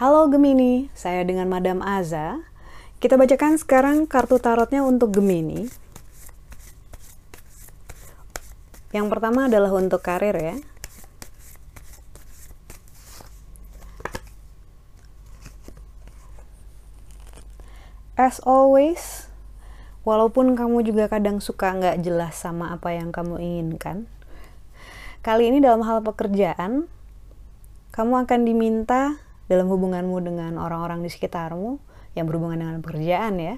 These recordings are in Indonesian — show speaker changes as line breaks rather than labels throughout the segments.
Halo Gemini, saya dengan Madam Aza. Kita bacakan sekarang kartu tarotnya untuk Gemini. Yang pertama adalah untuk karir ya. As always, walaupun kamu juga kadang suka nggak jelas sama apa yang kamu inginkan, kali ini dalam hal pekerjaan, kamu akan diminta dalam hubunganmu dengan orang-orang di sekitarmu yang berhubungan dengan pekerjaan ya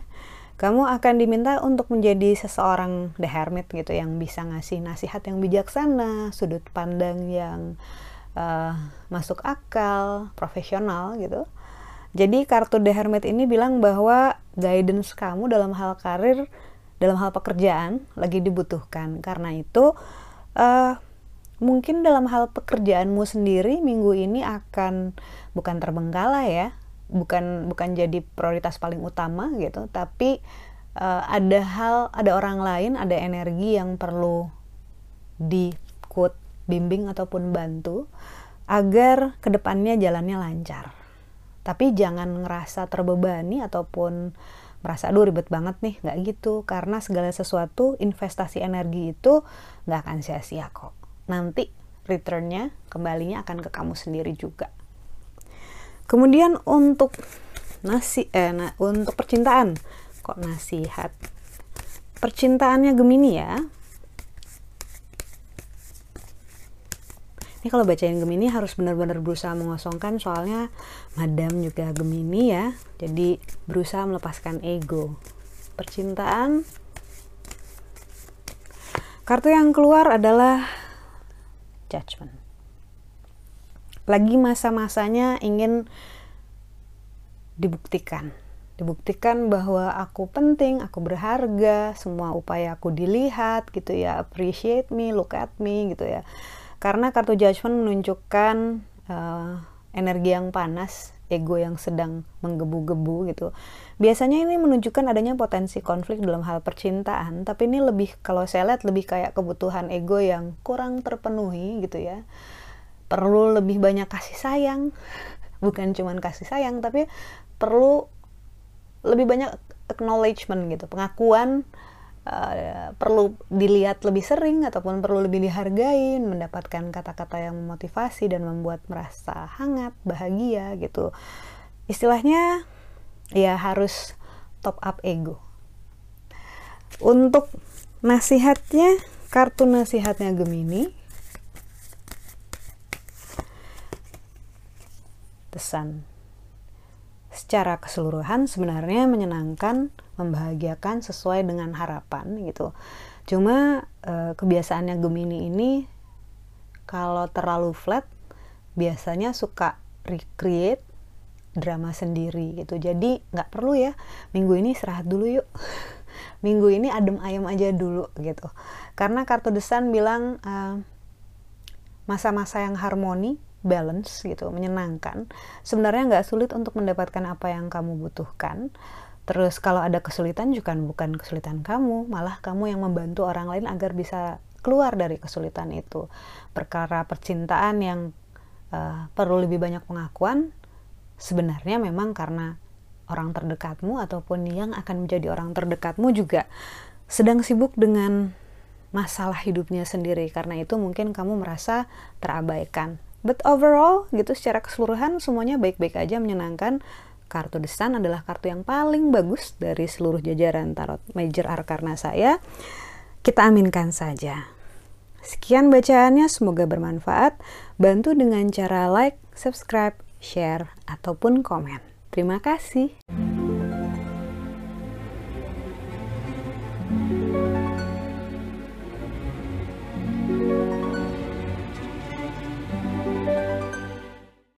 kamu akan diminta untuk menjadi seseorang the hermit gitu yang bisa ngasih nasihat yang bijaksana sudut pandang yang uh, masuk akal profesional gitu jadi kartu the hermit ini bilang bahwa guidance kamu dalam hal karir dalam hal pekerjaan lagi dibutuhkan. Karena itu uh, mungkin dalam hal pekerjaanmu sendiri minggu ini akan bukan terbengkalai ya bukan bukan jadi prioritas paling utama gitu tapi uh, ada hal ada orang lain ada energi yang perlu di quote bimbing ataupun bantu agar ke depannya jalannya lancar tapi jangan ngerasa terbebani ataupun merasa aduh ribet banget nih. Nggak gitu. Karena segala sesuatu investasi energi itu nggak akan sia-sia kok. Nanti returnnya kembalinya akan ke kamu sendiri juga. Kemudian untuk nasi eh nah, untuk percintaan. Kok nasihat? Percintaannya Gemini ya. Ini kalau bacain Gemini harus benar-benar berusaha mengosongkan soalnya Madam juga Gemini ya. Jadi berusaha melepaskan ego. Percintaan Kartu yang keluar adalah judgment. Lagi masa-masanya ingin dibuktikan. Dibuktikan bahwa aku penting, aku berharga, semua upaya aku dilihat gitu ya, appreciate me, look at me gitu ya. Karena kartu judgment menunjukkan uh, energi yang panas, ego yang sedang menggebu-gebu gitu. Biasanya ini menunjukkan adanya potensi konflik dalam hal percintaan, tapi ini lebih kalau saya lihat lebih kayak kebutuhan ego yang kurang terpenuhi gitu ya. Perlu lebih banyak kasih sayang, bukan cuma kasih sayang, tapi perlu lebih banyak acknowledgement gitu, pengakuan uh, perlu dilihat lebih sering ataupun perlu lebih dihargai, mendapatkan kata-kata yang memotivasi dan membuat merasa hangat, bahagia gitu. Istilahnya ya harus top up ego. Untuk nasihatnya, kartu nasihatnya Gemini. Pesan secara keseluruhan sebenarnya menyenangkan, membahagiakan sesuai dengan harapan gitu. Cuma e, kebiasaannya Gemini ini kalau terlalu flat biasanya suka recreate drama sendiri gitu. Jadi nggak perlu ya minggu ini istirahat dulu yuk. minggu ini adem ayam aja dulu gitu. Karena kartu desan bilang masa masa-masa yang harmoni balance gitu, menyenangkan. Sebenarnya nggak sulit untuk mendapatkan apa yang kamu butuhkan. Terus kalau ada kesulitan juga bukan kesulitan kamu, malah kamu yang membantu orang lain agar bisa keluar dari kesulitan itu. Perkara percintaan yang uh, perlu lebih banyak pengakuan, sebenarnya memang karena orang terdekatmu ataupun yang akan menjadi orang terdekatmu juga sedang sibuk dengan masalah hidupnya sendiri karena itu mungkin kamu merasa terabaikan But overall gitu secara keseluruhan semuanya baik-baik aja menyenangkan kartu The Sun adalah kartu yang paling bagus dari seluruh jajaran tarot Major Arcana saya. Kita aminkan saja. Sekian bacaannya, semoga bermanfaat. Bantu dengan cara like, subscribe, share, ataupun komen. Terima kasih.